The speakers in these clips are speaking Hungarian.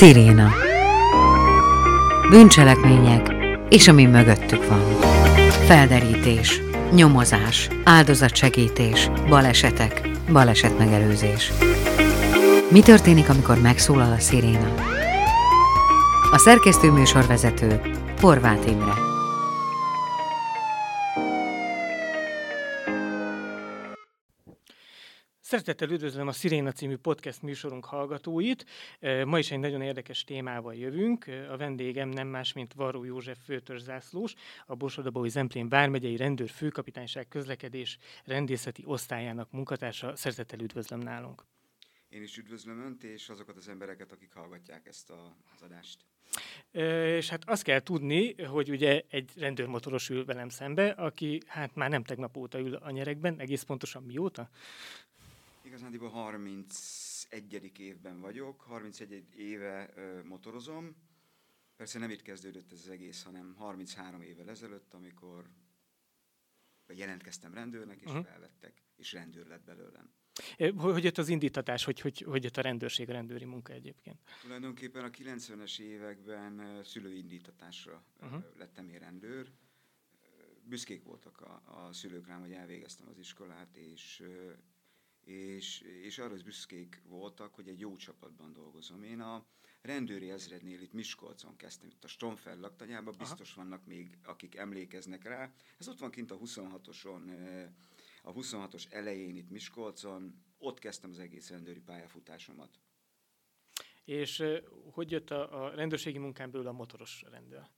Sziréna. Bűncselekmények és ami mögöttük van. Felderítés, nyomozás, áldozatsegítés, balesetek, balesetmegelőzés. Mi történik, amikor megszólal a sziréna? A szerkesztő műsorvezető Horváth Imre. Szeretettel üdvözlöm a Sziréna című podcast műsorunk hallgatóit. Ma is egy nagyon érdekes témával jövünk. A vendégem nem más, mint Varó József főtörzsászlós, a Borsodabói Zemplén Vármegyei Rendőr Főkapitányság közlekedés rendészeti osztályának munkatársa. Szeretettel üdvözlöm nálunk. Én is üdvözlöm Önt és azokat az embereket, akik hallgatják ezt a, az adást. És hát azt kell tudni, hogy ugye egy rendőrmotoros ül velem szembe, aki hát már nem tegnap óta ül a nyerekben, egész pontosan mióta? Igazándiból 31. évben vagyok, 31 éve ö, motorozom. Persze nem itt kezdődött ez az egész, hanem 33 évvel ezelőtt, amikor jelentkeztem rendőrnek, és uh-huh. felvettek, és rendőr lett belőlem. Hogy jött az indítatás, hogy, hogy, hogy jött a rendőrség, a rendőri munka egyébként? Tulajdonképpen a 90-es években szülői indítatásra uh-huh. lettem én rendőr. Büszkék voltak a, a szülők rám, hogy elvégeztem az iskolát, és és, és arra is büszkék voltak, hogy egy jó csapatban dolgozom. Én a rendőri ezrednél itt Miskolcon kezdtem, itt a Stomfel laktanyában, biztos Aha. vannak még, akik emlékeznek rá. Ez ott van kint a 26-oson, a 26-os elején itt Miskolcon, ott kezdtem az egész rendőri pályafutásomat. És hogy jött a, a rendőrségi munkán belül a motoros rendőr?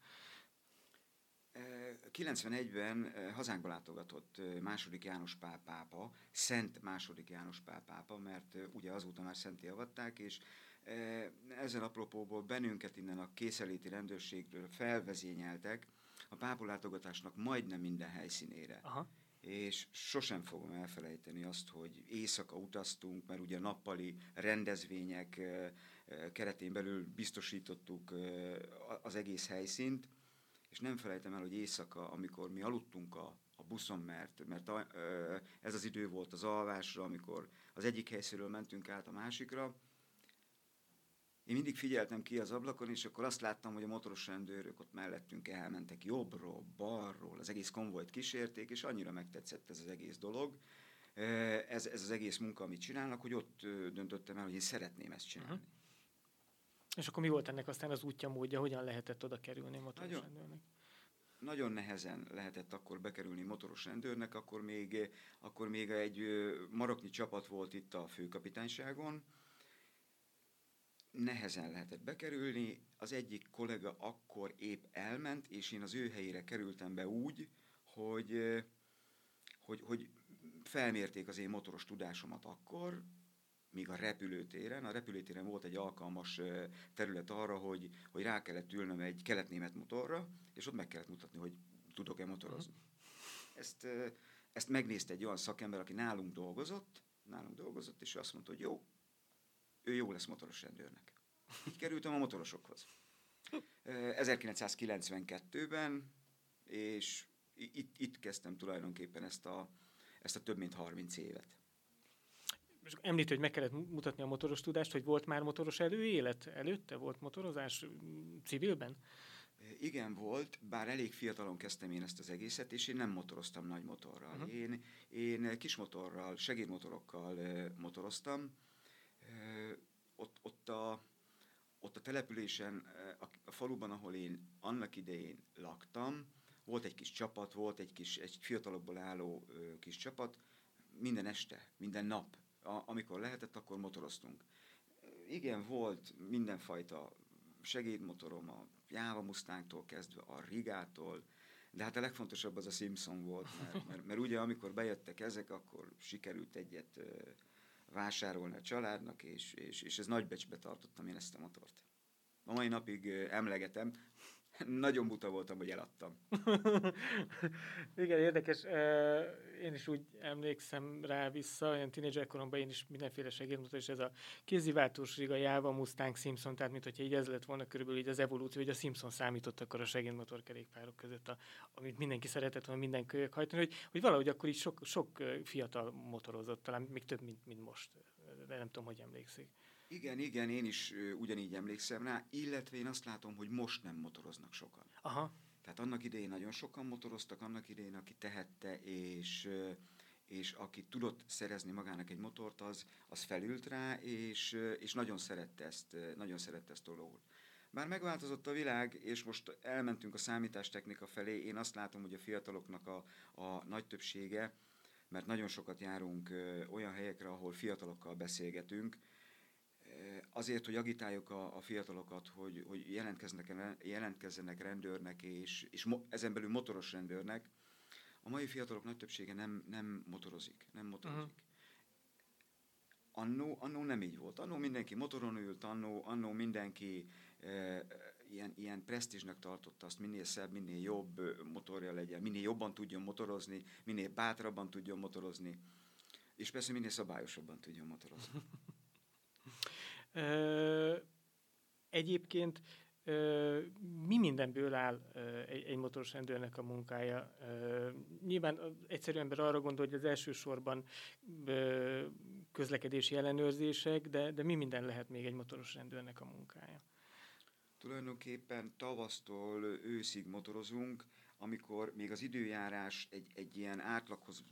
91-ben hazánkba látogatott második János Pál pápa, Szent második János Pál pápa, mert ugye azóta már szenté avatták, és ezen apropóból bennünket innen a készeléti rendőrségről felvezényeltek a pápolátogatásnak majdnem minden helyszínére. Aha. És sosem fogom elfelejteni azt, hogy éjszaka utaztunk, mert ugye nappali rendezvények keretén belül biztosítottuk az egész helyszínt, és nem felejtem el, hogy éjszaka, amikor mi aludtunk a, a buszon, mert, mert a, ö, ez az idő volt az alvásra, amikor az egyik helyszínről mentünk át a másikra, én mindig figyeltem ki az ablakon, és akkor azt láttam, hogy a motoros rendőrök ott mellettünk elmentek jobbról, balról, az egész konvojt kísérték, és annyira megtetszett ez az egész dolog, ez, ez az egész munka, amit csinálnak, hogy ott döntöttem el, hogy én szeretném ezt csinálni. Uh-huh. És akkor mi volt ennek aztán az útja, módja, hogyan lehetett oda kerülni motoros nagyon, rendőrnek? Nagyon nehezen lehetett akkor bekerülni motoros rendőrnek, akkor még, akkor még egy maroknyi csapat volt itt a főkapitányságon, nehezen lehetett bekerülni. Az egyik kollega akkor épp elment, és én az ő helyére kerültem be úgy, hogy, hogy, hogy felmérték az én motoros tudásomat akkor, míg a repülőtéren, a repülőtéren volt egy alkalmas terület arra, hogy, hogy rá kellett ülnöm egy keletnémet motorra, és ott meg kellett mutatni, hogy tudok-e motorozni. Ezt, ezt megnézte egy olyan szakember, aki nálunk dolgozott, nálunk dolgozott, és ő azt mondta, hogy jó, ő jó lesz motoros rendőrnek. Így kerültem a motorosokhoz. 1992-ben, és itt, itt kezdtem tulajdonképpen ezt a, ezt a több mint 30 évet és említ, hogy meg kellett mutatni a motoros tudást, hogy volt már motoros előélet előtte? Volt motorozás civilben? Igen, volt, bár elég fiatalon kezdtem én ezt az egészet, és én nem motoroztam nagy motorral. Uh-huh. Én, én kis motorral, segédmotorokkal motoroztam. Ott, ott, a, ott a településen, a, a faluban, ahol én annak idején laktam, volt egy kis csapat, volt egy kis egy fiatalokból álló kis csapat, minden este, minden nap a, amikor lehetett, akkor motoroztunk. Igen, volt mindenfajta segédmotorom, a Java Mustangtól kezdve a Rigától, de hát a legfontosabb az a Simpson volt, mert, mert, mert ugye amikor bejöttek ezek, akkor sikerült egyet vásárolni a családnak, és, és, és ez nagy becsbe tartottam én ezt a motort. A mai napig emlegetem, nagyon buta voltam, hogy eladtam. Igen, érdekes. Én is úgy emlékszem rá vissza, olyan tínédzser koromban én is mindenféle segédmutató, és ez a kéziváltós a Java, Mustang, Simpson, tehát mint hogyha így ez lett volna körülbelül így az evolúció, hogy a Simpson számított akkor a segédmotor kerékpárok között, a, amit mindenki szeretett volna minden kölyök hajtani, hogy, hogy valahogy akkor így sok, sok fiatal motorozott, talán még több, mint, mint most de nem tudom, hogy emlékszik. Igen, igen, én is ugyanígy emlékszem rá, illetve én azt látom, hogy most nem motoroznak sokan. Aha. Tehát annak idején nagyon sokan motoroztak, annak idején, aki tehette, és, és aki tudott szerezni magának egy motort, az, az felült rá, és, és nagyon szerette ezt, nagyon szerette ezt a dolgot. Bár megváltozott a világ, és most elmentünk a számítástechnika felé, én azt látom, hogy a fiataloknak a, a nagy többsége, mert nagyon sokat járunk olyan helyekre, ahol fiatalokkal beszélgetünk, azért, hogy agitáljuk a, a fiatalokat, hogy, hogy jelentkeznek, jelentkezzenek rendőrnek, és, és mo, ezen belül motoros rendőrnek. A mai fiatalok nagy többsége nem, nem motorozik, nem motorozik. Uh-huh. Annó, annó nem így volt. Annó mindenki motoron ült, annó, annó mindenki e, ilyen, ilyen presztízsnek tartotta azt, minél szebb, minél jobb motorja legyen, minél jobban tudjon motorozni, minél bátrabban tudjon motorozni, és persze minél szabályosabban tudjon motorozni. Egyébként mi mindenből áll egy, motoros rendőrnek a munkája? Nyilván egyszerű ember arra gondol, hogy az elsősorban közlekedési ellenőrzések, de, de mi minden lehet még egy motoros rendőrnek a munkája? Tulajdonképpen tavasztól őszig motorozunk, amikor még az időjárás egy, egy ilyen átlaghoz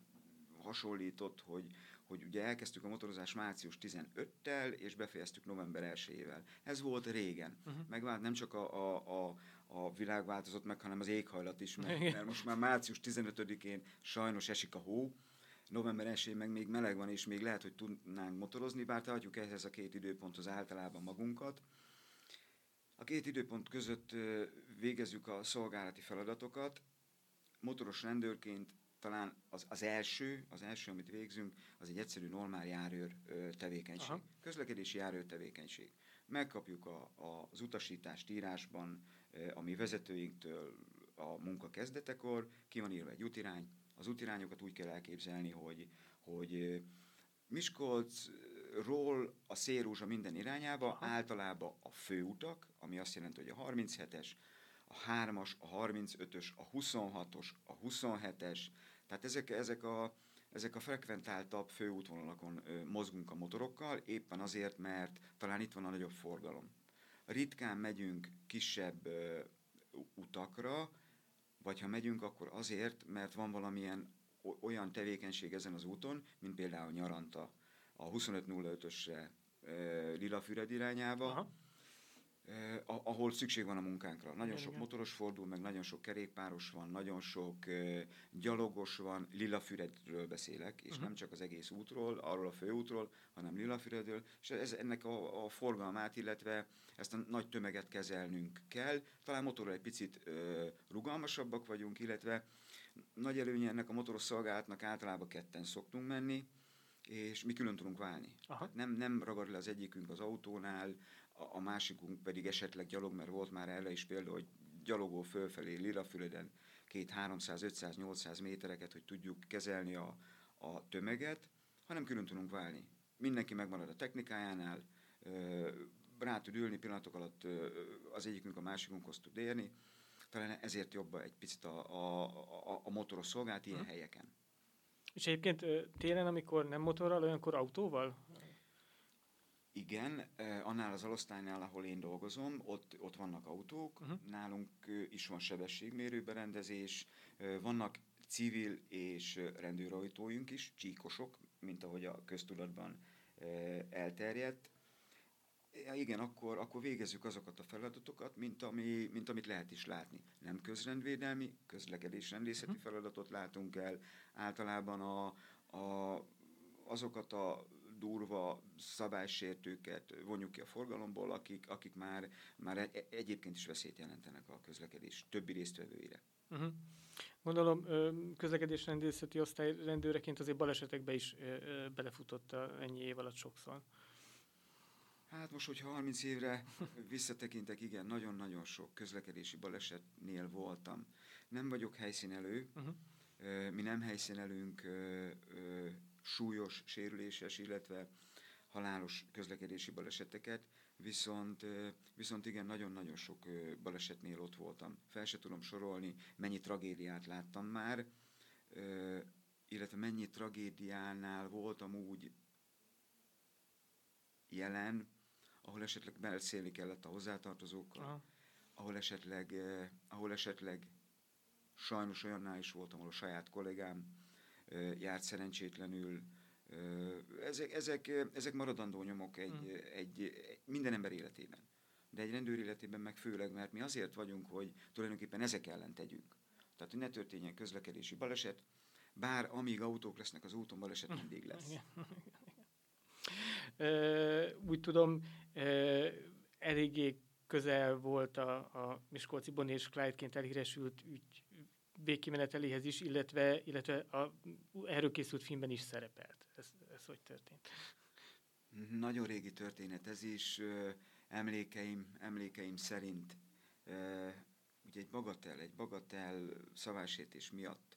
hasonlított, hogy, hogy ugye elkezdtük a motorozást március 15-tel, és befejeztük november 1-ével. Ez volt régen. Uh-huh. Megvált nem csak a, a, a, a világ változott meg, hanem az éghajlat is, mert, mert most már március 15-én sajnos esik a hó, november 1 meg még meleg van, és még lehet, hogy tudnánk motorozni, bár tartjuk ehhez a két időponthoz általában magunkat. A két időpont között végezzük a szolgálati feladatokat. Motoros rendőrként talán az, az első, az első, amit végzünk, az egy egyszerű normál járőr tevékenység. Aha. Közlekedési járőr tevékenység. Megkapjuk a, a, az utasítást írásban a mi vezetőinktől a munka kezdetekor, ki van írva egy útirány, az útirányokat úgy kell elképzelni, hogy, hogy Miskolcról a Szélrózsa minden irányába, Aha. általában a főutak, ami azt jelenti, hogy a 37-es, a 3-as, a 35-ös, a 26-os, a 27-es, tehát ezek, ezek, a, ezek a frekventáltabb főútvonalakon mozgunk a motorokkal, éppen azért, mert talán itt van a nagyobb forgalom. Ritkán megyünk kisebb ö, utakra, vagy ha megyünk, akkor azért, mert van valamilyen olyan tevékenység ezen az úton, mint például nyaranta a 2505-ösre Lilafüred irányába, Aha ahol szükség van a munkánkra. Nagyon sok motoros fordul, meg nagyon sok kerékpáros van, nagyon sok eh, gyalogos van, Lilafüredről beszélek, és uh-huh. nem csak az egész útról, arról a főútról, hanem Lilafüredről, és ez, ennek a, a forgalmát, illetve ezt a nagy tömeget kezelnünk kell. Talán motorral egy picit eh, rugalmasabbak vagyunk, illetve nagy előnye ennek a motoros szolgálatnak általában ketten szoktunk menni, és mi külön tudunk válni. Aha. Nem, nem ragad le az egyikünk az autónál, a, a másikunk pedig esetleg gyalog, mert volt már erre is példa, hogy gyalogol fölfelé Lilafüleden két 300, 500, 800 métereket, hogy tudjuk kezelni a, a tömeget, hanem külön tudunk válni. Mindenki megmarad a technikájánál, rá tud ülni pillanatok alatt az egyikünk a másikunkhoz tud érni, talán ezért jobb egy picit a, a, a, a motoros szolgált ilyen hmm. helyeken. És egyébként télen, amikor nem motorral, olyankor autóval? Igen, annál az alosztálynál, ahol én dolgozom, ott, ott vannak autók, uh-huh. nálunk is van sebességmérő berendezés, vannak civil és rendőrautóink is, csíkosok, mint ahogy a köztudatban elterjedt. Igen, akkor, akkor végezzük azokat a feladatokat, mint, ami, mint amit lehet is látni. Nem közrendvédelmi, közlekedésrendészeti uh-huh. feladatot látunk el, általában a, a, azokat a durva szabálysértőket vonjuk ki a forgalomból, akik, akik már, már egyébként is veszélyt jelentenek a közlekedés többi résztvevőire. Uh-huh. Gondolom, közlekedésrendészeti osztály rendőreként azért balesetekbe is belefutott ennyi év alatt sokszor. Hát most, hogyha 30 évre visszatekintek, igen, nagyon-nagyon sok közlekedési balesetnél voltam. Nem vagyok helyszínelő, uh-huh. mi nem helyszínelünk súlyos, sérüléses, illetve halálos közlekedési baleseteket, viszont, viszont igen, nagyon-nagyon sok balesetnél ott voltam. Fel se tudom sorolni, mennyi tragédiát láttam már, illetve mennyi tragédiánál voltam úgy jelen, ahol esetleg beszélni kellett a hozzátartozókkal, Aha. ahol esetleg, eh, ahol esetleg sajnos olyannál is voltam, ahol a saját kollégám eh, járt szerencsétlenül. Eh, ezek, ezek, ezek maradandó nyomok egy, hmm. egy, egy, minden ember életében. De egy rendőr életében meg főleg, mert mi azért vagyunk, hogy tulajdonképpen ezek ellen tegyünk. Tehát, hogy ne történjen közlekedési baleset, bár amíg autók lesznek az úton, baleset mindig lesz. Úgy tudom, eléggé közel volt a, a Miskolci Bonnie és Clyde-ként elhíresült ügy végkimeneteléhez is, illetve, illetve a erről készült filmben is szerepelt. Ez, ez hogy történt? Nagyon régi történet ez is. Emlékeim, emlékeim szerint ugye egy bagatel, egy bagatel szavásértés miatt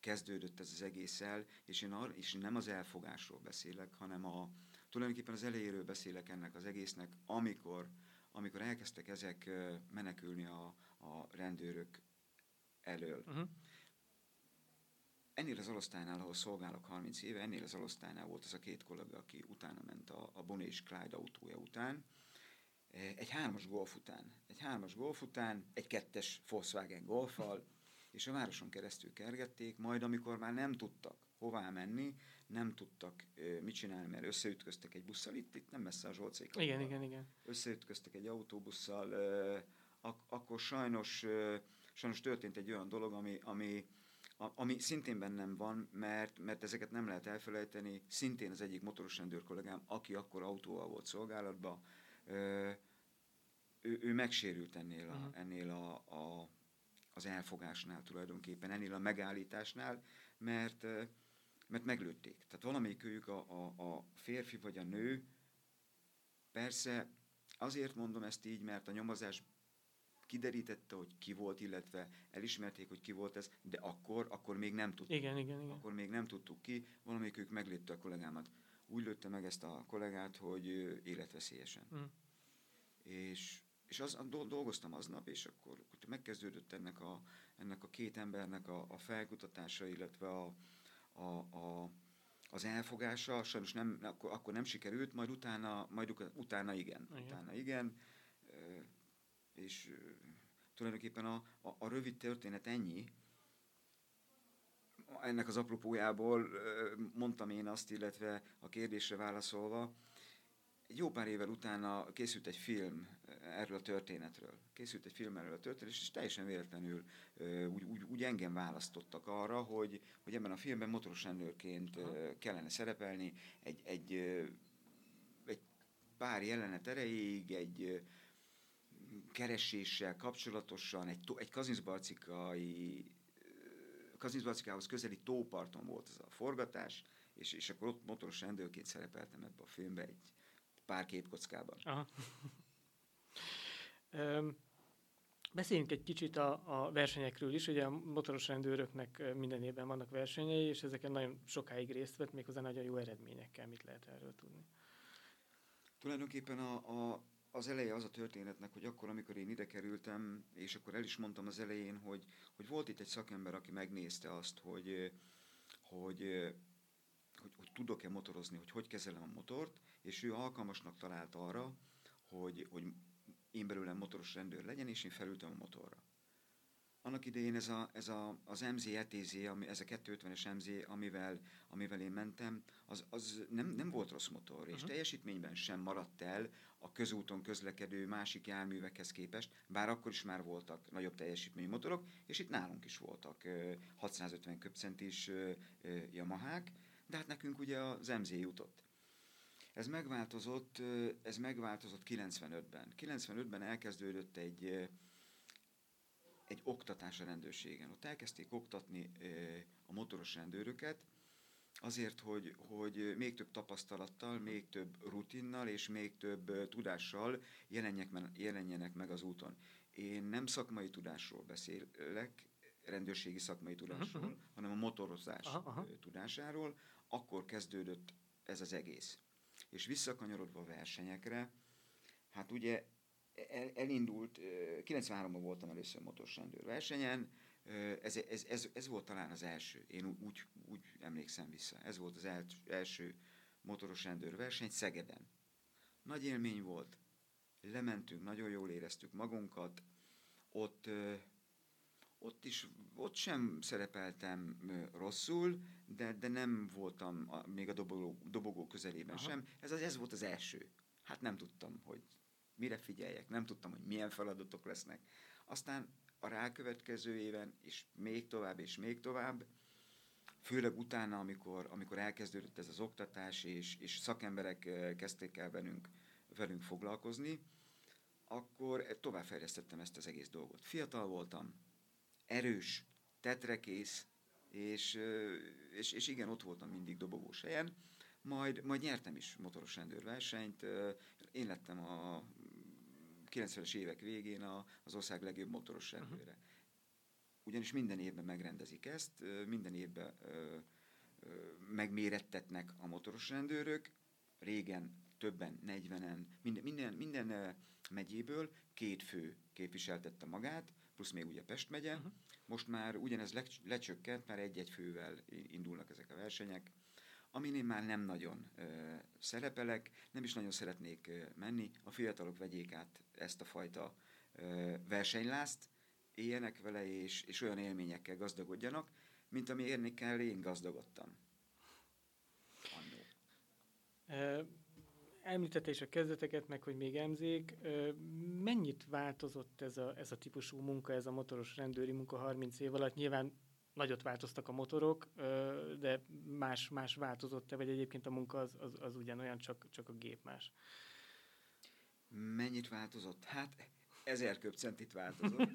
kezdődött ez az egész el, és én, ar, és nem az elfogásról beszélek, hanem a, tulajdonképpen az elejéről beszélek ennek az egésznek, amikor, amikor elkezdtek ezek menekülni a, a rendőrök elől. Uh-huh. Ennél az alosztálynál, ahol szolgálok 30 éve, ennél az alosztálynál volt az a két kollega, aki utána ment a, a Bonnie és Clyde autója után, egy hármas golf után, egy hármas golf után, egy kettes Volkswagen golfal, és a városon keresztül kergették, majd amikor már nem tudtak hová menni, nem tudtak mit csinálni, mert összeütköztek egy busszal, itt, itt nem messze a Zsolcék. Igen, igen, igen. Összeütköztek egy autóbusszal, ak- akkor sajnos, sajnos történt egy olyan dolog, ami, ami, ami szintén bennem van, mert, mert ezeket nem lehet elfelejteni. Szintén az egyik motoros rendőr kollégám, aki akkor autóval volt szolgálatban, ő, ő megsérült ennél, a, uh-huh. ennél a, a, az elfogásnál tulajdonképpen, ennél a megállításnál, mert, mert meglőtték. Tehát valamelyik őjük a, a, a férfi vagy a nő, persze azért mondom ezt így, mert a nyomozás kiderítette, hogy ki volt, illetve elismerték, hogy ki volt ez, de akkor, akkor még nem tudtuk. Igen, igen, igen. Akkor még nem tudtuk ki, valamelyik ők meglőtte a kollégámat. Úgy lőtte meg ezt a kollégát, hogy életveszélyesen. Mm. És és az, dolgoztam aznap, és akkor, akkor megkezdődött ennek a, ennek a két embernek a, a felkutatása, illetve a, a, a, az elfogása. Sajnos nem, akkor, akkor nem sikerült, majd utána, majd utána igen. igen. Utána igen. És tulajdonképpen a, a, a rövid történet ennyi, ennek az apropójából mondtam én azt, illetve a kérdésre válaszolva, jó pár évvel utána készült egy film eh, erről a történetről. Készült egy film erről a történetről, és teljesen véletlenül uh, úgy, úgy, úgy engem választottak arra, hogy, hogy ebben a filmben motoros rendőrként uh, kellene szerepelni egy, egy, egy pár jelenet erejéig, egy kereséssel kapcsolatosan, egy, egy kazinszbarcikai Kazinszbarcikához közeli tóparton volt ez a forgatás, és, és akkor ott motoros rendőrként szerepeltem ebbe a filmbe egy, pár képkockában. Aha. Beszéljünk egy kicsit a, a versenyekről is. Ugye a motoros rendőröknek minden évben vannak versenyei, és ezeken nagyon sokáig részt vett, méghozzá nagyon jó eredményekkel. Mit lehet erről tudni? Tulajdonképpen a, a, az eleje az a történetnek, hogy akkor, amikor én ide kerültem, és akkor el is mondtam az elején, hogy, hogy volt itt egy szakember, aki megnézte azt, hogy, hogy hogy, hogy tudok-e motorozni, hogy hogy kezelem a motort, és ő alkalmasnak talált arra, hogy, hogy én belőlem motoros rendőr legyen, és én felültem a motorra. Annak idején ez, a, ez a, az MZ ETZ, ami, ez a 250-es MZ, amivel, amivel én mentem, az, az nem, nem volt rossz motor, uh-huh. és teljesítményben sem maradt el a közúton közlekedő másik járművekhez képest, bár akkor is már voltak nagyobb teljesítményű motorok, és itt nálunk is voltak 650 köbcentis Yamahák, de hát nekünk ugye az MZ jutott. Ez megváltozott, ez megváltozott 95-ben. 95-ben elkezdődött egy, egy oktatás a rendőrségen. Ott elkezdték oktatni a motoros rendőröket, azért, hogy, hogy még több tapasztalattal, még több rutinnal és még több tudással jelenjenek meg az úton. Én nem szakmai tudásról beszélek, rendőrségi szakmai tudásról, uh-huh. hanem a motorozás uh-huh. tudásáról, akkor kezdődött ez az egész. És visszakanyarodva a versenyekre, hát ugye el, elindult, 93-ban voltam először motoros rendőr versenyen, ez, ez, ez, ez volt talán az első, én úgy, úgy emlékszem vissza, ez volt az első motoros rendőr verseny Szegeden. nagy élmény volt. Lementünk, nagyon jól éreztük magunkat, ott, ott is, ott sem szerepeltem rosszul, de, de nem voltam a, még a dobogó, dobogó közelében Aha. sem. Ez, az, ez volt az első. Hát nem tudtam, hogy mire figyeljek, nem tudtam, hogy milyen feladatok lesznek. Aztán a rákövetkező éven, és még tovább, és még tovább, főleg utána, amikor, amikor elkezdődött ez az oktatás, és, és szakemberek kezdték el velünk, velünk foglalkozni, akkor továbbfejlesztettem ezt az egész dolgot. Fiatal voltam, erős, tetrekész, és, és, és igen, ott voltam mindig dobogós helyen, majd, majd nyertem is motoros rendőrversenyt. Én lettem a 90-es évek végén a, az ország legjobb motoros mhm. rendőre. Ugyanis minden évben megrendezik ezt, minden évben megmérettetnek a motoros rendőrök, régen többen, 40-en, minden, minden, minden megyéből két fő képviseltette magát, plusz még ugye Pest megye. Uh-huh. Most már ugyanez le, lecsökkent, már egy-egy fővel indulnak ezek a versenyek, amin én már nem nagyon ö, szerepelek, nem is nagyon szeretnék ö, menni. A fiatalok vegyék át ezt a fajta ö, versenylást, éljenek vele, és, és olyan élményekkel gazdagodjanak, mint ami érni kell, én gazdagodtam. Annó említette is a kezdeteket, meg hogy még emzék. Mennyit változott ez a, ez a típusú munka, ez a motoros rendőri munka 30 év alatt? Nyilván nagyot változtak a motorok, de más, más változott-e, vagy egyébként a munka az, az, az ugyanolyan, csak, csak a gép más? Mennyit változott? Hát ezer köbcentit változott.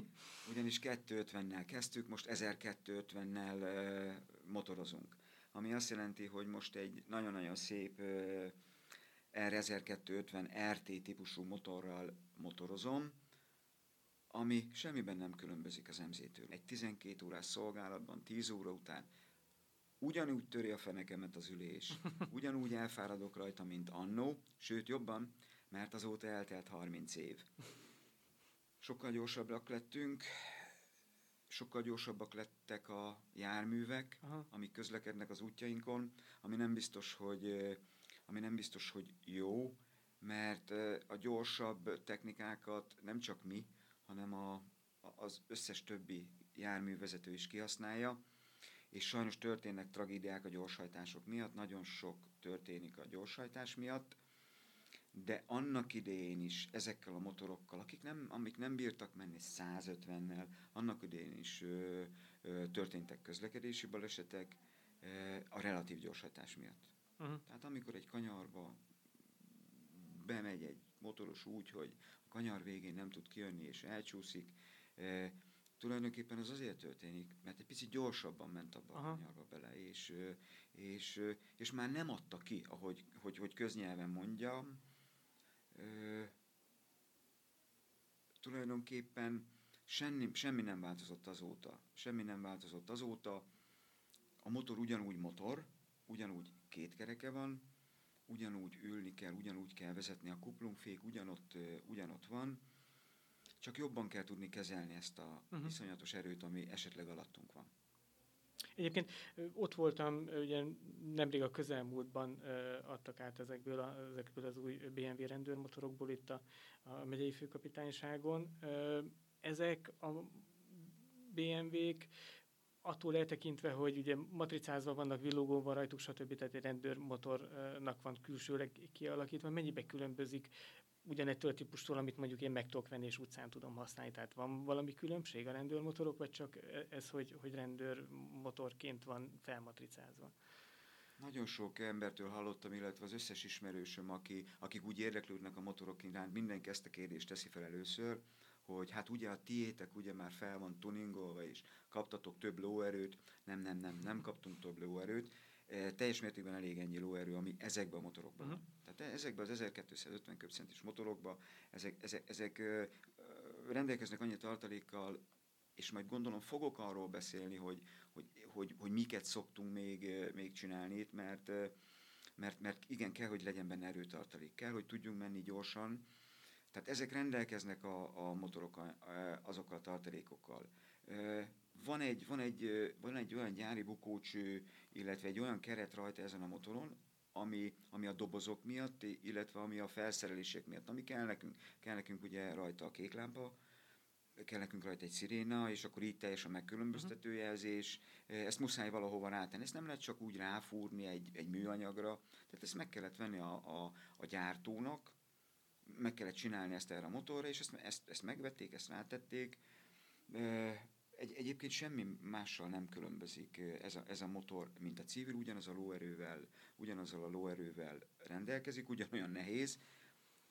Ugyanis 250-nel kezdtük, most 1250-nel motorozunk. Ami azt jelenti, hogy most egy nagyon-nagyon szép R1250 RT típusú motorral motorozom, ami semmiben nem különbözik az MZ-től. Egy 12 órás szolgálatban, 10 óra után ugyanúgy töri a fenekemet az ülés, ugyanúgy elfáradok rajta, mint annó, sőt jobban, mert azóta eltelt 30 év. Sokkal gyorsabbak lettünk, sokkal gyorsabbak lettek a járművek, Aha. amik közlekednek az útjainkon, ami nem biztos, hogy ami nem biztos, hogy jó, mert a gyorsabb technikákat nem csak mi, hanem a, az összes többi járművezető is kihasználja, és sajnos történnek tragédiák a gyorshajtások miatt, nagyon sok történik a gyorshajtás miatt, de annak idején is ezekkel a motorokkal, akik nem, amik nem bírtak menni 150-nel, annak idején is ö, ö, történtek közlekedési balesetek ö, a relatív gyorshajtás miatt. Uh-huh. Tehát amikor egy kanyarba bemegy egy motoros úgy, hogy a kanyar végén nem tud kijönni és elcsúszik, e, tulajdonképpen az azért történik, mert egy picit gyorsabban ment abba Aha. a kanyarba bele, és, és, és már nem adta ki, ahogy hogy, hogy köznyelven mondjam, e, tulajdonképpen semmi, semmi nem változott azóta. Semmi nem változott azóta. A motor ugyanúgy motor, ugyanúgy két kereke van, ugyanúgy ülni kell, ugyanúgy kell vezetni, a kuplungfék ugyanott, ugyanott van, csak jobban kell tudni kezelni ezt a uh-huh. iszonyatos erőt, ami esetleg alattunk van. Egyébként ott voltam, ugye nemrég a közelmúltban adtak át ezekből, a, ezekből az új BMW rendőrmotorokból itt a, a megyei főkapitányságon. Ezek a BMW-k attól eltekintve, hogy ugye matricázva vannak, villogón van rajtuk, stb. Tehát egy rendőrmotornak van külsőleg kialakítva, mennyibe különbözik ugyanettől a típustól, amit mondjuk én meg tudok venni és utcán tudom használni. Tehát van valami különbség a rendőrmotorok, vagy csak ez, hogy, hogy rendőrmotorként van felmatricázva? Nagyon sok embertől hallottam, illetve az összes ismerősöm, aki, akik úgy érdeklődnek a motorok iránt, mindenki ezt a kérdést teszi fel először, hogy hát ugye a tiétek ugye már fel van tuningolva, és kaptatok több lóerőt, nem, nem, nem, nem kaptunk több lóerőt, e, teljes mértékben elég ennyi lóerő, ami ezekben a motorokban uh-huh. Tehát ezekben az 1250 köbcentis motorokban, ezek, ezek, ezek rendelkeznek annyi tartalékkal, és majd gondolom fogok arról beszélni, hogy, hogy, hogy, hogy miket szoktunk még, még csinálni itt, mert, mert, mert igen, kell, hogy legyen benne erőtartalék, kell, hogy tudjunk menni gyorsan, tehát ezek rendelkeznek a, a motorok azokkal a tartalékokkal. Van egy, van, egy, van egy olyan gyári bukócső, illetve egy olyan keret rajta ezen a motoron, ami, ami a dobozok miatt, illetve ami a felszerelések miatt. Ami kell nekünk, kell nekünk ugye rajta a kék lámpa, kell nekünk rajta egy sziréna, és akkor így teljes a megkülönböztető mhm. jelzés. Ezt muszáj valahova rátenni. Ezt nem lehet csak úgy ráfúrni egy, egy műanyagra. Tehát ezt meg kellett venni a, a, a gyártónak, meg kellett csinálni ezt erre a motorra, és ezt, ezt, ezt megvették, ezt rátették. Egy, egyébként semmi mással nem különbözik ez a, ez a motor, mint a civil, ugyanaz a lóerővel, ugyanazzal a lóerővel rendelkezik, ugyanolyan nehéz.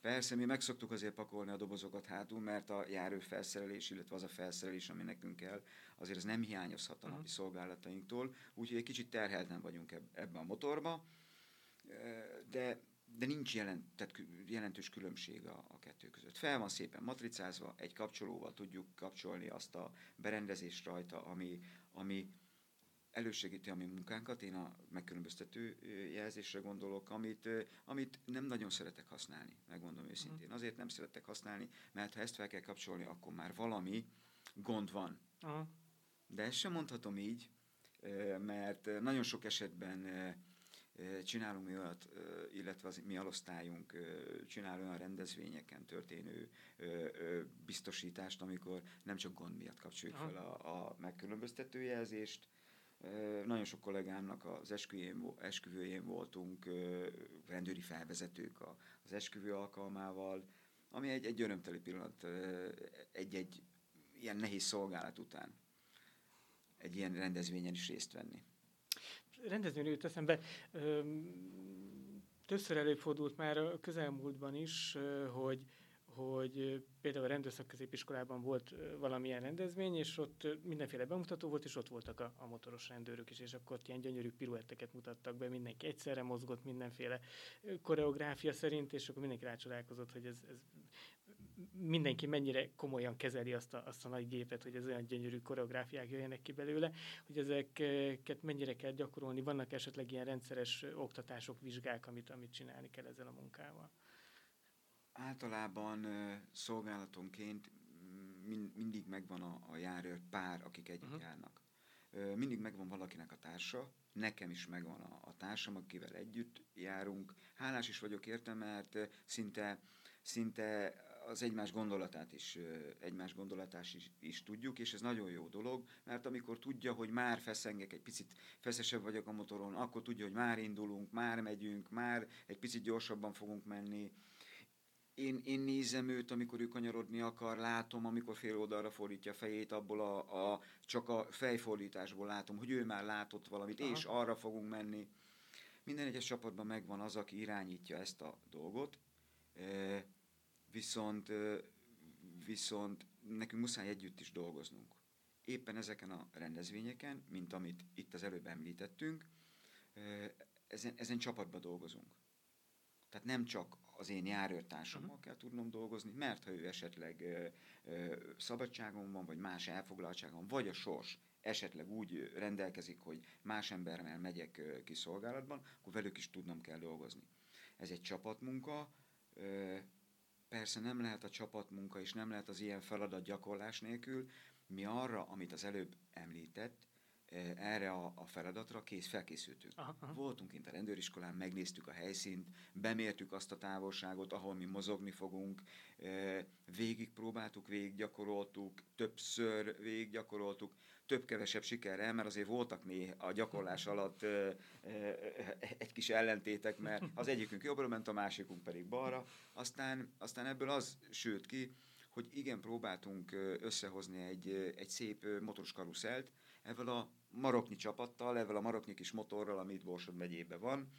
Persze mi megszoktuk azért pakolni a dobozokat hátul, mert a járőfelszerelés, illetve az a felszerelés, ami nekünk kell, azért ez nem hiányozhat a napi uh-huh. szolgálatainktól, úgyhogy egy kicsit terhelten vagyunk ebben a motorba, de de nincs jelent, tehát jelentős különbség a, a kettő között. Fel van szépen matricázva, egy kapcsolóval tudjuk kapcsolni azt a berendezést rajta, ami, ami elősegíti a mi munkánkat, én a megkülönböztető jelzésre gondolok, amit, amit nem nagyon szeretek használni, megmondom őszintén. Mhm. Azért nem szeretek használni, mert ha ezt fel kell kapcsolni, akkor már valami gond van. Aha. De ezt sem mondhatom így, mert nagyon sok esetben Csinálunk mi olyat, illetve az mi alosztályunk csinál olyan rendezvényeken történő biztosítást, amikor nem csak gond miatt kapcsoljuk fel a, a megkülönböztető jelzést, nagyon sok kollégámnak az esküvőjén, esküvőjén voltunk, rendőri felvezetők az esküvő alkalmával, ami egy, egy örömteli pillanat, egy-egy ilyen nehéz szolgálat után egy ilyen rendezvényen is részt venni rendezvény jut eszembe, többször előfordult már a közelmúltban is, hogy hogy például a rendőrszakközépiskolában volt valamilyen rendezvény, és ott mindenféle bemutató volt, és ott voltak a, a motoros rendőrök is, és akkor ilyen gyönyörű piruetteket mutattak be, mindenki egyszerre mozgott mindenféle koreográfia szerint, és akkor mindenki rácsodálkozott, hogy ez, ez mindenki mennyire komolyan kezeli azt a, azt a nagy gépet, hogy ez olyan gyönyörű koreográfiák jöjjenek ki belőle, hogy ezeket mennyire kell gyakorolni, vannak esetleg ilyen rendszeres oktatások, vizsgák, amit, amit csinálni kell ezzel a munkával. Általában szolgálatonként mindig megvan a, a járőr pár, akik együtt uh-huh. járnak. Mindig megvan valakinek a társa, nekem is megvan a, a társam, akivel együtt járunk. Hálás is vagyok érte, mert szinte, szinte az egymás gondolatát is, egymás gondolatás is, is tudjuk, és ez nagyon jó dolog, mert amikor tudja, hogy már feszengek, egy picit feszesebb vagyok a motoron, akkor tudja, hogy már indulunk, már megyünk, már egy picit gyorsabban fogunk menni, én, én nézem őt, amikor ő kanyarodni akar, látom, amikor fél oldalra fordítja a fejét, abból a, a, csak a fejfordításból látom, hogy ő már látott valamit, Aha. és arra fogunk menni. Minden egyes csapatban megvan az, aki irányítja ezt a dolgot, e, viszont, viszont nekünk muszáj együtt is dolgoznunk. Éppen ezeken a rendezvényeken, mint amit itt az előbb említettünk, ezen, ezen csapatban dolgozunk. Tehát nem csak az én járőrtársammal uh-huh. kell tudnom dolgozni, mert ha ő esetleg ö, ö, szabadságon van, vagy más elfoglaltságon, vagy a sors esetleg úgy rendelkezik, hogy más emberrel megyek ö, ki szolgálatban, akkor velük is tudnom kell dolgozni. Ez egy csapatmunka, ö, persze nem lehet a csapatmunka, és nem lehet az ilyen feladat gyakorlás nélkül. Mi arra, amit az előbb említett, erre a, a feladatra kész felkészültünk. Aha, aha. Voltunk kint a rendőriskolán, megnéztük a helyszínt, bemértük azt a távolságot, ahol mi mozogni fogunk, végig próbáltuk, végig gyakoroltuk, többször végig gyakoroltuk, több-kevesebb sikerrel, mert azért voltak néha a gyakorlás alatt egy kis ellentétek, mert az egyikünk jobbra ment, a másikunk pedig balra. Aztán, aztán ebből az sőt ki, hogy igen, próbáltunk összehozni egy, egy szép motoros karuszelt, ezzel a maroknyi csapattal, ezzel a maroknyi kis motorral, ami itt Borsod megyében van.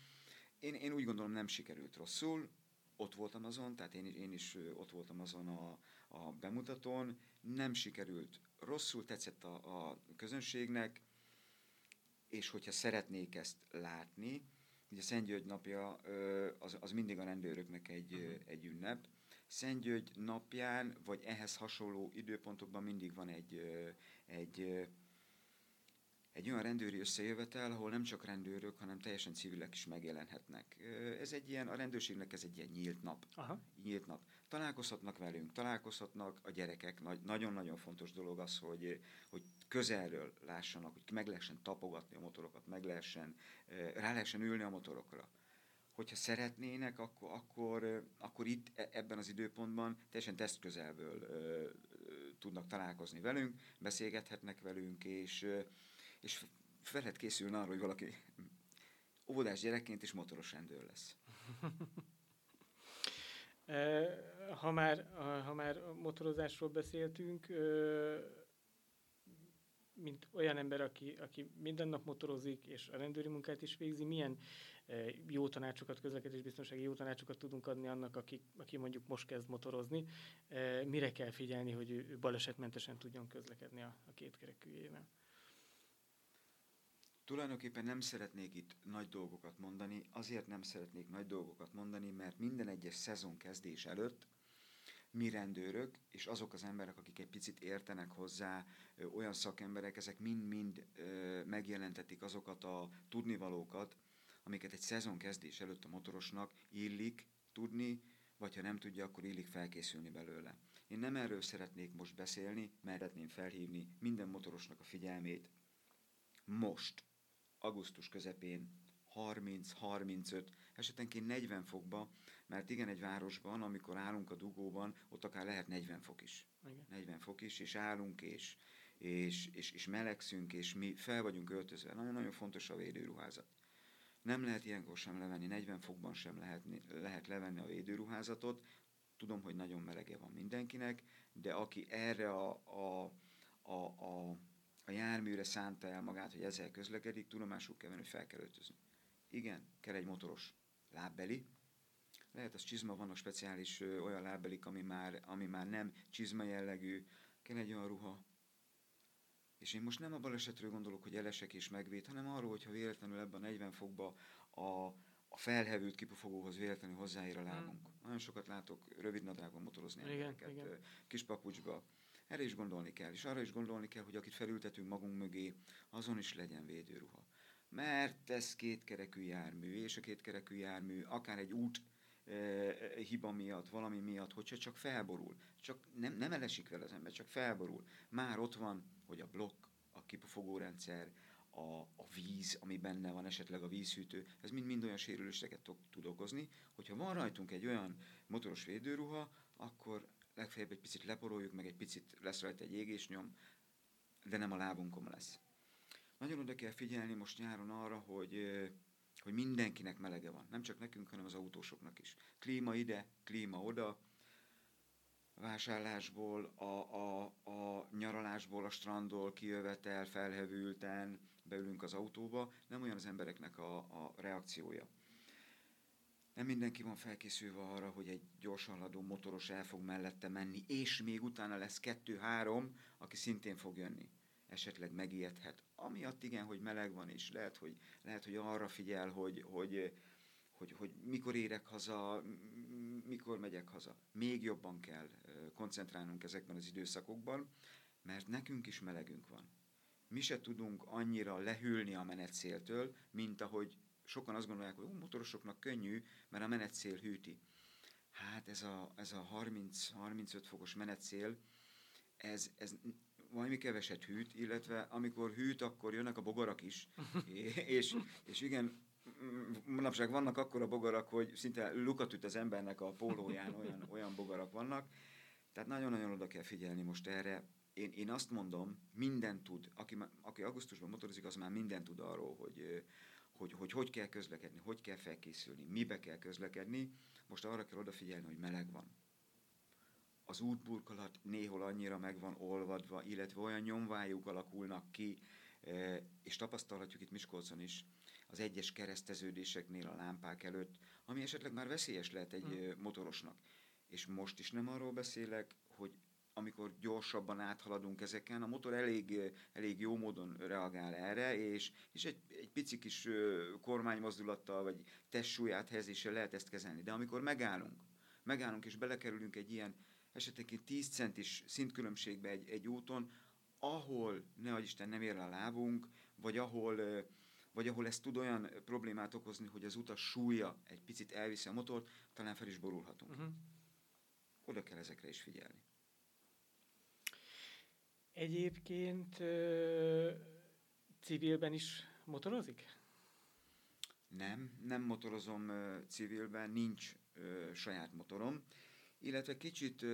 Én, én úgy gondolom nem sikerült rosszul, ott voltam azon, tehát én, én is ott voltam azon a, a bemutatón, nem sikerült rosszul, tetszett a, a közönségnek, és hogyha szeretnék ezt látni, ugye Szent György napja az, az mindig a rendőröknek egy, uh-huh. egy ünnep. Szent György napján, vagy ehhez hasonló időpontokban mindig van egy, egy egy olyan rendőri összejövetel, ahol nem csak rendőrök, hanem teljesen civilek is megjelenhetnek. Ez egy ilyen, a rendőrségnek ez egy ilyen nyílt nap. Aha. Nyílt nap. Találkozhatnak velünk, találkozhatnak a gyerekek. nagyon-nagyon fontos dolog az, hogy, hogy közelről lássanak, hogy meg lehessen tapogatni a motorokat, meg lehessen, rá lehessen ülni a motorokra. hogyha szeretnének, akkor, akkor, akkor itt e, ebben az időpontban teljesen teszt közelből ö, tudnak találkozni velünk, beszélgethetnek velünk, és, és fel lehet készülni arra, hogy valaki óvodás gyerekként is motoros rendőr lesz. ha, már, ha már motorozásról beszéltünk, mint olyan ember, aki, aki minden nap motorozik, és a rendőri munkát is végzi, milyen jó tanácsokat, közlekedésbiztonsági jó tanácsokat tudunk adni annak, aki, aki mondjuk most kezd motorozni, mire kell figyelni, hogy ő balesetmentesen tudjon közlekedni a, a kétkerekűjével? Tulajdonképpen nem szeretnék itt nagy dolgokat mondani, azért nem szeretnék nagy dolgokat mondani, mert minden egyes szezon kezdés előtt mi rendőrök, és azok az emberek, akik egy picit értenek hozzá, olyan szakemberek, ezek mind-mind megjelentetik azokat a tudnivalókat, amiket egy szezon kezdés előtt a motorosnak illik tudni, vagy ha nem tudja, akkor illik felkészülni belőle. Én nem erről szeretnék most beszélni, mert szeretném felhívni minden motorosnak a figyelmét most, augusztus közepén 30-35, esetenként 40 fokba, mert igen, egy városban, amikor állunk a dugóban, ott akár lehet 40 fok is. Igen. 40 fok is, és állunk, és, és, és, és melegszünk, és mi fel vagyunk öltözve. Nagyon-nagyon fontos a védőruházat. Nem lehet ilyenkor sem levenni, 40 fokban sem lehet, lehet levenni a védőruházatot. Tudom, hogy nagyon melege van mindenkinek, de aki erre a, a, a, a, a járműre szánta el magát, hogy ezzel közlekedik, tudomásul kell venni, hogy fel kell öltözni. Igen, kell egy motoros lábbeli, lehet az csizma, vannak speciális ö, olyan lábbelik, ami már, ami már nem csizma jellegű, kell egy olyan ruha, és én most nem a balesetről gondolok, hogy elesek és megvéd, hanem arról, hogyha véletlenül ebben a 40 fokba a, a felhevült kipufogóhoz véletlenül hozzáér a lábunk. Hmm. Nagyon sokat látok rövid nadrágban motorozni igen, embereket, igen. kis papucsba. Erre is gondolni kell, és arra is gondolni kell, hogy akit felültetünk magunk mögé, azon is legyen védőruha. Mert ez kétkerekű jármű, és a kétkerekű jármű akár egy út e, hiba miatt, valami miatt, hogyha csak felborul, csak nem, nem elesik vele az ember, csak felborul. Már ott van hogy a blokk, a kipufogórendszer, a, a víz, ami benne van, esetleg a vízhűtő, ez mind-mind olyan sérüléseket tud okozni, hogyha van rajtunk egy olyan motoros védőruha, akkor legfeljebb egy picit leporoljuk, meg egy picit lesz rajta egy égésnyom, de nem a lábunkon lesz. Nagyon oda kell figyelni most nyáron arra, hogy, hogy mindenkinek melege van. Nem csak nekünk, hanem az autósoknak is. Klíma ide, klíma oda, vásárlásból, a, a, a nyaralásból, a strandról kijövetel, felhevülten, beülünk az autóba, nem olyan az embereknek a, a reakciója. Nem mindenki van felkészülve arra, hogy egy gyorsan haladó motoros el fog mellette menni, és még utána lesz kettő-három, aki szintén fog jönni. Esetleg megijedhet. Amiatt igen, hogy meleg van, és lehet, hogy, lehet, hogy arra figyel, hogy, hogy, hogy, hogy mikor érek haza, mikor megyek haza. Még jobban kell koncentrálnunk ezekben az időszakokban, mert nekünk is melegünk van. Mi se tudunk annyira lehűlni a menetszéltől, mint ahogy sokan azt gondolják, hogy ó, motorosoknak könnyű, mert a menetszél hűti. Hát ez a, ez a 30-35 fokos menetszél, ez, ez valami keveset hűt, illetve amikor hűt, akkor jönnek a bogarak is. és, és igen, manapság vannak akkora bogarak, hogy szinte lukat üt az embernek a pólóján, olyan, olyan bogarak vannak. Tehát nagyon-nagyon oda kell figyelni most erre. Én, én azt mondom, minden tud, aki, aki augusztusban motorozik, az már minden tud arról, hogy, hogy, hogy hogy kell közlekedni, hogy kell felkészülni, mibe kell közlekedni. Most arra kell odafigyelni, hogy meleg van. Az útburkolat néhol annyira meg van olvadva, illetve olyan nyomvájuk alakulnak ki, és tapasztalhatjuk itt Miskolcon is, az egyes kereszteződéseknél a lámpák előtt, ami esetleg már veszélyes lehet egy hmm. motorosnak. És most is nem arról beszélek, hogy amikor gyorsabban áthaladunk ezeken, a motor elég, elég jó módon reagál erre, és, és egy, egy pici kis kormánymozdulattal, vagy testsúlyát helyezéssel lehet ezt kezelni. De amikor megállunk, megállunk és belekerülünk egy ilyen esetenként 10 centis szintkülönbségbe egy, egy úton, ahol, ne Isten, nem ér a lábunk, vagy ahol vagy ahol ez tud olyan problémát okozni, hogy az utas súlya egy picit elviszi a motort, talán fel is borulhatunk. Uh-huh. Oda kell ezekre is figyelni. Egyébként ö, civilben is motorozik? Nem, nem motorozom civilben, nincs saját motorom, illetve kicsit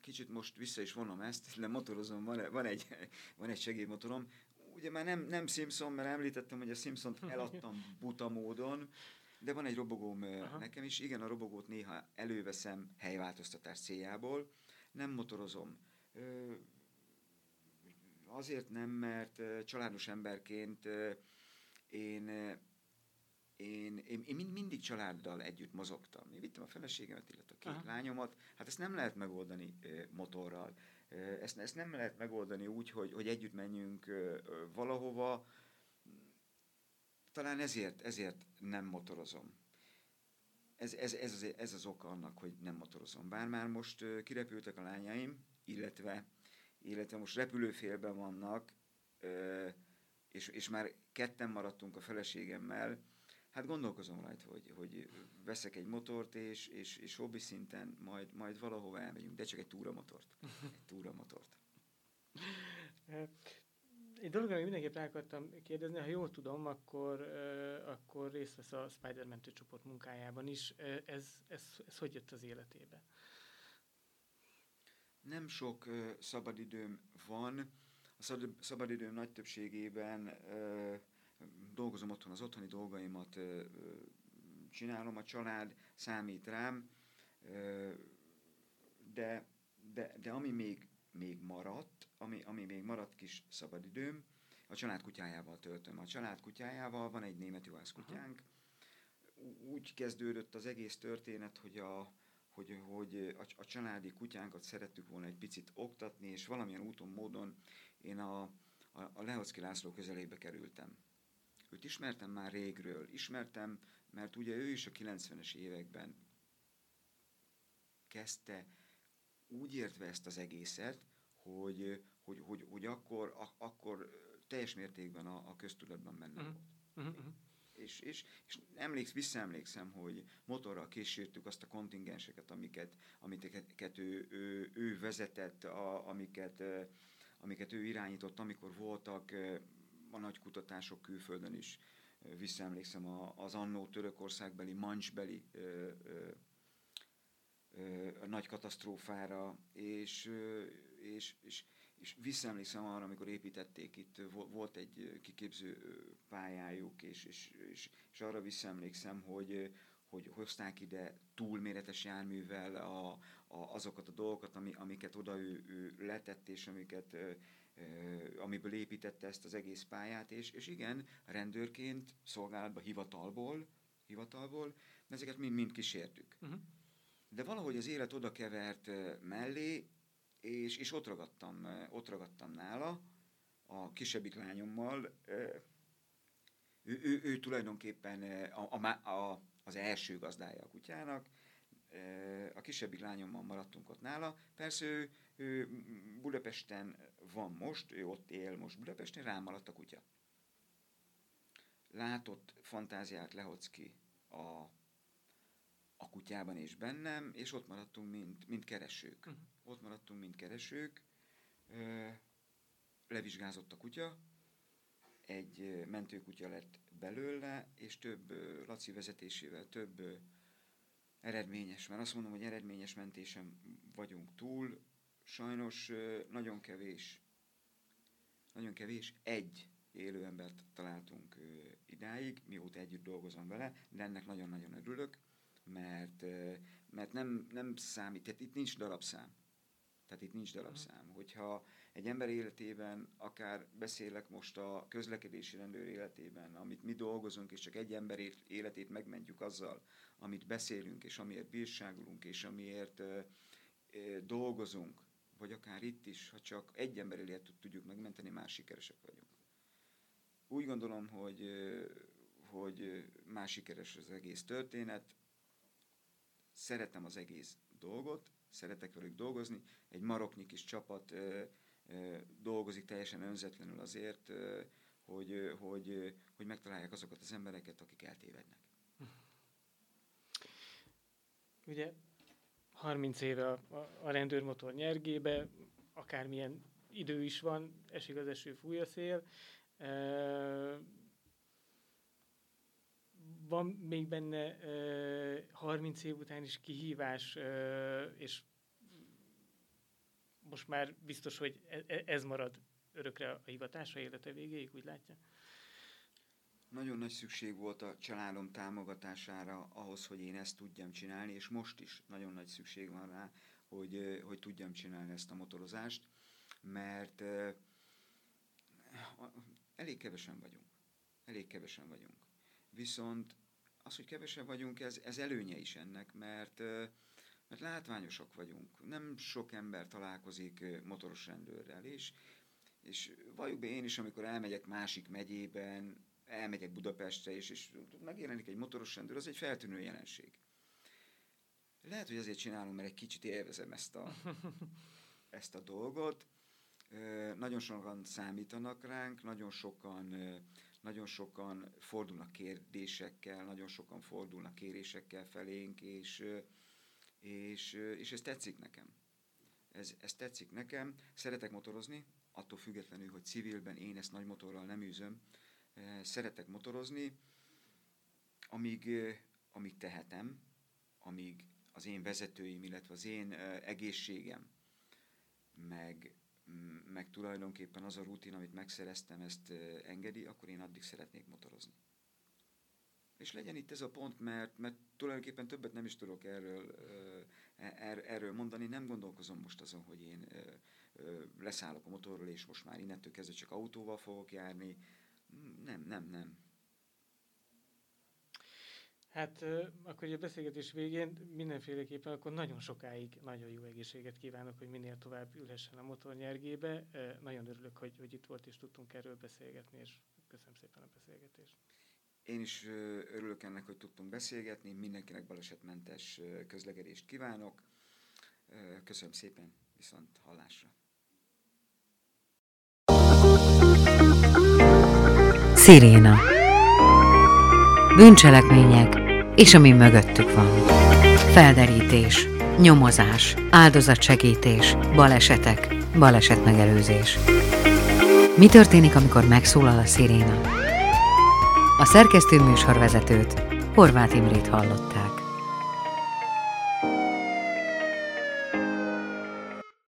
kicsit most vissza is vonom ezt, de motorozom, van, van, egy, van egy segédmotorom. Ugye már nem, nem Simpson, mert említettem, hogy a Simpsont eladtam buta módon, de van egy robogóm Aha. nekem is. Igen, a robogót néha előveszem helyváltoztatás céljából. Nem motorozom. Azért nem, mert családos emberként én én, én, én mind, mindig családdal együtt mozogtam. Én vittem a feleségemet, illetve a két Aha. lányomat. Hát ezt nem lehet megoldani motorral. Ezt, ezt nem lehet megoldani úgy, hogy, hogy együtt menjünk valahova. Talán ezért, ezért nem motorozom. Ez, ez, ez, az, ez az oka annak, hogy nem motorozom. Bár már most kirepültek a lányaim, illetve, illetve most repülőfélben vannak, és, és már ketten maradtunk a feleségemmel, Hát gondolkozom rajta, hogy, hogy veszek egy motort, és, és, és hobbi szinten majd, majd valahova elmegyünk, de csak egy túramotort. Egy túramotort. Egy dologra mindenképp rá akartam kérdezni, ha jól tudom, akkor, akkor részt vesz a Spider-Man csoport munkájában is. Ez, ez, ez hogy jött az életébe? Nem sok szabadidőm van. A szabadidőm nagy többségében dolgozom otthon, az otthoni dolgaimat csinálom, a család számít rám, de, de, de ami még, még maradt, ami, ami még maradt kis szabadidőm, a család kutyájával töltöm. A család kutyájával van egy német juhász kutyánk. Úgy kezdődött az egész történet, hogy a, hogy, hogy a, a családi kutyánkat szerettük volna egy picit oktatni, és valamilyen úton, módon én a, a, a Lehocki László közelébe kerültem. Őt ismertem már régről, ismertem, mert ugye ő is a 90-es években kezdte úgy értve ezt az egészet, hogy, hogy, hogy, hogy akkor, a, akkor teljes mértékben a, a köztudatban benne uh-huh. volt. Uh-huh. És, és, és emléksz, visszaemlékszem, hogy motorral kísértük azt a kontingenseket, amiket, amiket ő, ő, ő vezetett, a, amiket, amiket ő irányított, amikor voltak a nagy kutatások külföldön is. Visszaemlékszem az annó törökországbeli, mancsbeli ö, ö, ö, nagy katasztrófára, és, és, és, és visszaemlékszem arra, amikor építették itt, volt egy kiképző pályájuk, és, és, és, és arra visszaemlékszem, hogy, hogy hozták ide túlméretes járművel a, a, azokat a dolgokat, ami, amiket oda ő, ő letett, és amiket amiből építette ezt az egész pályát, és, és igen, rendőrként, szolgálatban, hivatalból, hivatalból, ezeket mind-mind kísértük. Uh-huh. De valahogy az élet oda kevert mellé, és, és ott, ragadtam, ott ragadtam nála, a kisebbik lányommal. Ő, ő, ő tulajdonképpen a, a, a, az első gazdája a kutyának, a kisebbik lányommal maradtunk ott nála. Persze ő, ő Budapesten van most, ő ott él most Budapesten, rám maradt a kutya. Látott fantáziát Lehocki a, a kutyában és bennem, és ott maradtunk, mint, mint keresők. Uh-huh. Ott maradtunk, mint keresők. Levizsgázott a kutya, egy mentőkutya lett belőle, és több Laci vezetésével több eredményes, mert azt mondom, hogy eredményes mentésem vagyunk túl, sajnos nagyon kevés, nagyon kevés, egy élő embert találtunk idáig, mióta együtt dolgozom vele, de ennek nagyon-nagyon örülök, mert, mert nem, nem számít, tehát itt nincs darabszám. Tehát itt nincs darabszám. Hogyha egy ember életében, akár beszélek most a közlekedési rendőr életében, amit mi dolgozunk, és csak egy ember életét megmentjük azzal, amit beszélünk, és amiért bírságolunk, és amiért ö, ö, dolgozunk, vagy akár itt is, ha csak egy ember életet tudjuk megmenteni, már sikeresek vagyunk. Úgy gondolom, hogy, hogy már sikeres az egész történet, szeretem az egész dolgot, szeretek velük dolgozni, egy maroknyi kis csapat ö, ö, dolgozik teljesen önzetlenül azért, ö, hogy, hogy, hogy megtalálják azokat az embereket, akik eltévednek. Ugye 30 éve a, a rendőrmotor nyergébe, akármilyen idő is van, esik az eső, fúj a szél. Van még benne 30 év után is kihívás, és most már biztos, hogy e, e, ez marad örökre a hivatása élete végéig, úgy látja? Nagyon nagy szükség volt a családom támogatására ahhoz, hogy én ezt tudjam csinálni, és most is nagyon nagy szükség van rá, hogy, hogy tudjam csinálni ezt a motorozást, mert elég kevesen vagyunk. Elég kevesen vagyunk. Viszont az, hogy kevesen vagyunk, ez, ez előnye is ennek, mert, mert látványosak vagyunk. Nem sok ember találkozik motoros rendőrrel, és, és valljuk be én is, amikor elmegyek másik megyében, elmegyek Budapestre, és, és megjelenik egy motoros rendőr, az egy feltűnő jelenség. Lehet, hogy azért csinálom, mert egy kicsit élvezem ezt a, ezt a dolgot. Nagyon sokan számítanak ránk, nagyon sokan, nagyon sokan fordulnak kérdésekkel, nagyon sokan fordulnak kérésekkel felénk, és, és, és ez tetszik nekem. Ez, ez tetszik nekem. Szeretek motorozni, attól függetlenül, hogy civilben én ezt nagy motorral nem űzöm, szeretek motorozni, amíg, amíg tehetem, amíg az én vezetőim, illetve az én egészségem, meg, meg tulajdonképpen az a rutin, amit megszereztem, ezt engedi, akkor én addig szeretnék motorozni. És legyen itt ez a pont, mert, mert tulajdonképpen többet nem is tudok erről, er, erről mondani, nem gondolkozom most azon, hogy én leszállok a motorról, és most már innentől kezdve csak autóval fogok járni. Nem, nem, nem. Hát akkor a beszélgetés végén mindenféleképpen akkor nagyon sokáig nagyon jó egészséget kívánok, hogy minél tovább ülhessen a motornyergébe. Nagyon örülök, hogy, hogy itt volt és tudtunk erről beszélgetni, és köszönöm szépen a beszélgetést. Én is örülök ennek, hogy tudtunk beszélgetni, mindenkinek balesetmentes közlekedést kívánok. Köszönöm szépen, viszont hallásra. Sziréna Bűncselekmények és ami mögöttük van. Felderítés, nyomozás, áldozatsegítés, balesetek, balesetmegelőzés. Mi történik, amikor megszólal a sziréna? A szerkesztő műsorvezetőt, Horváth Imrét hallott.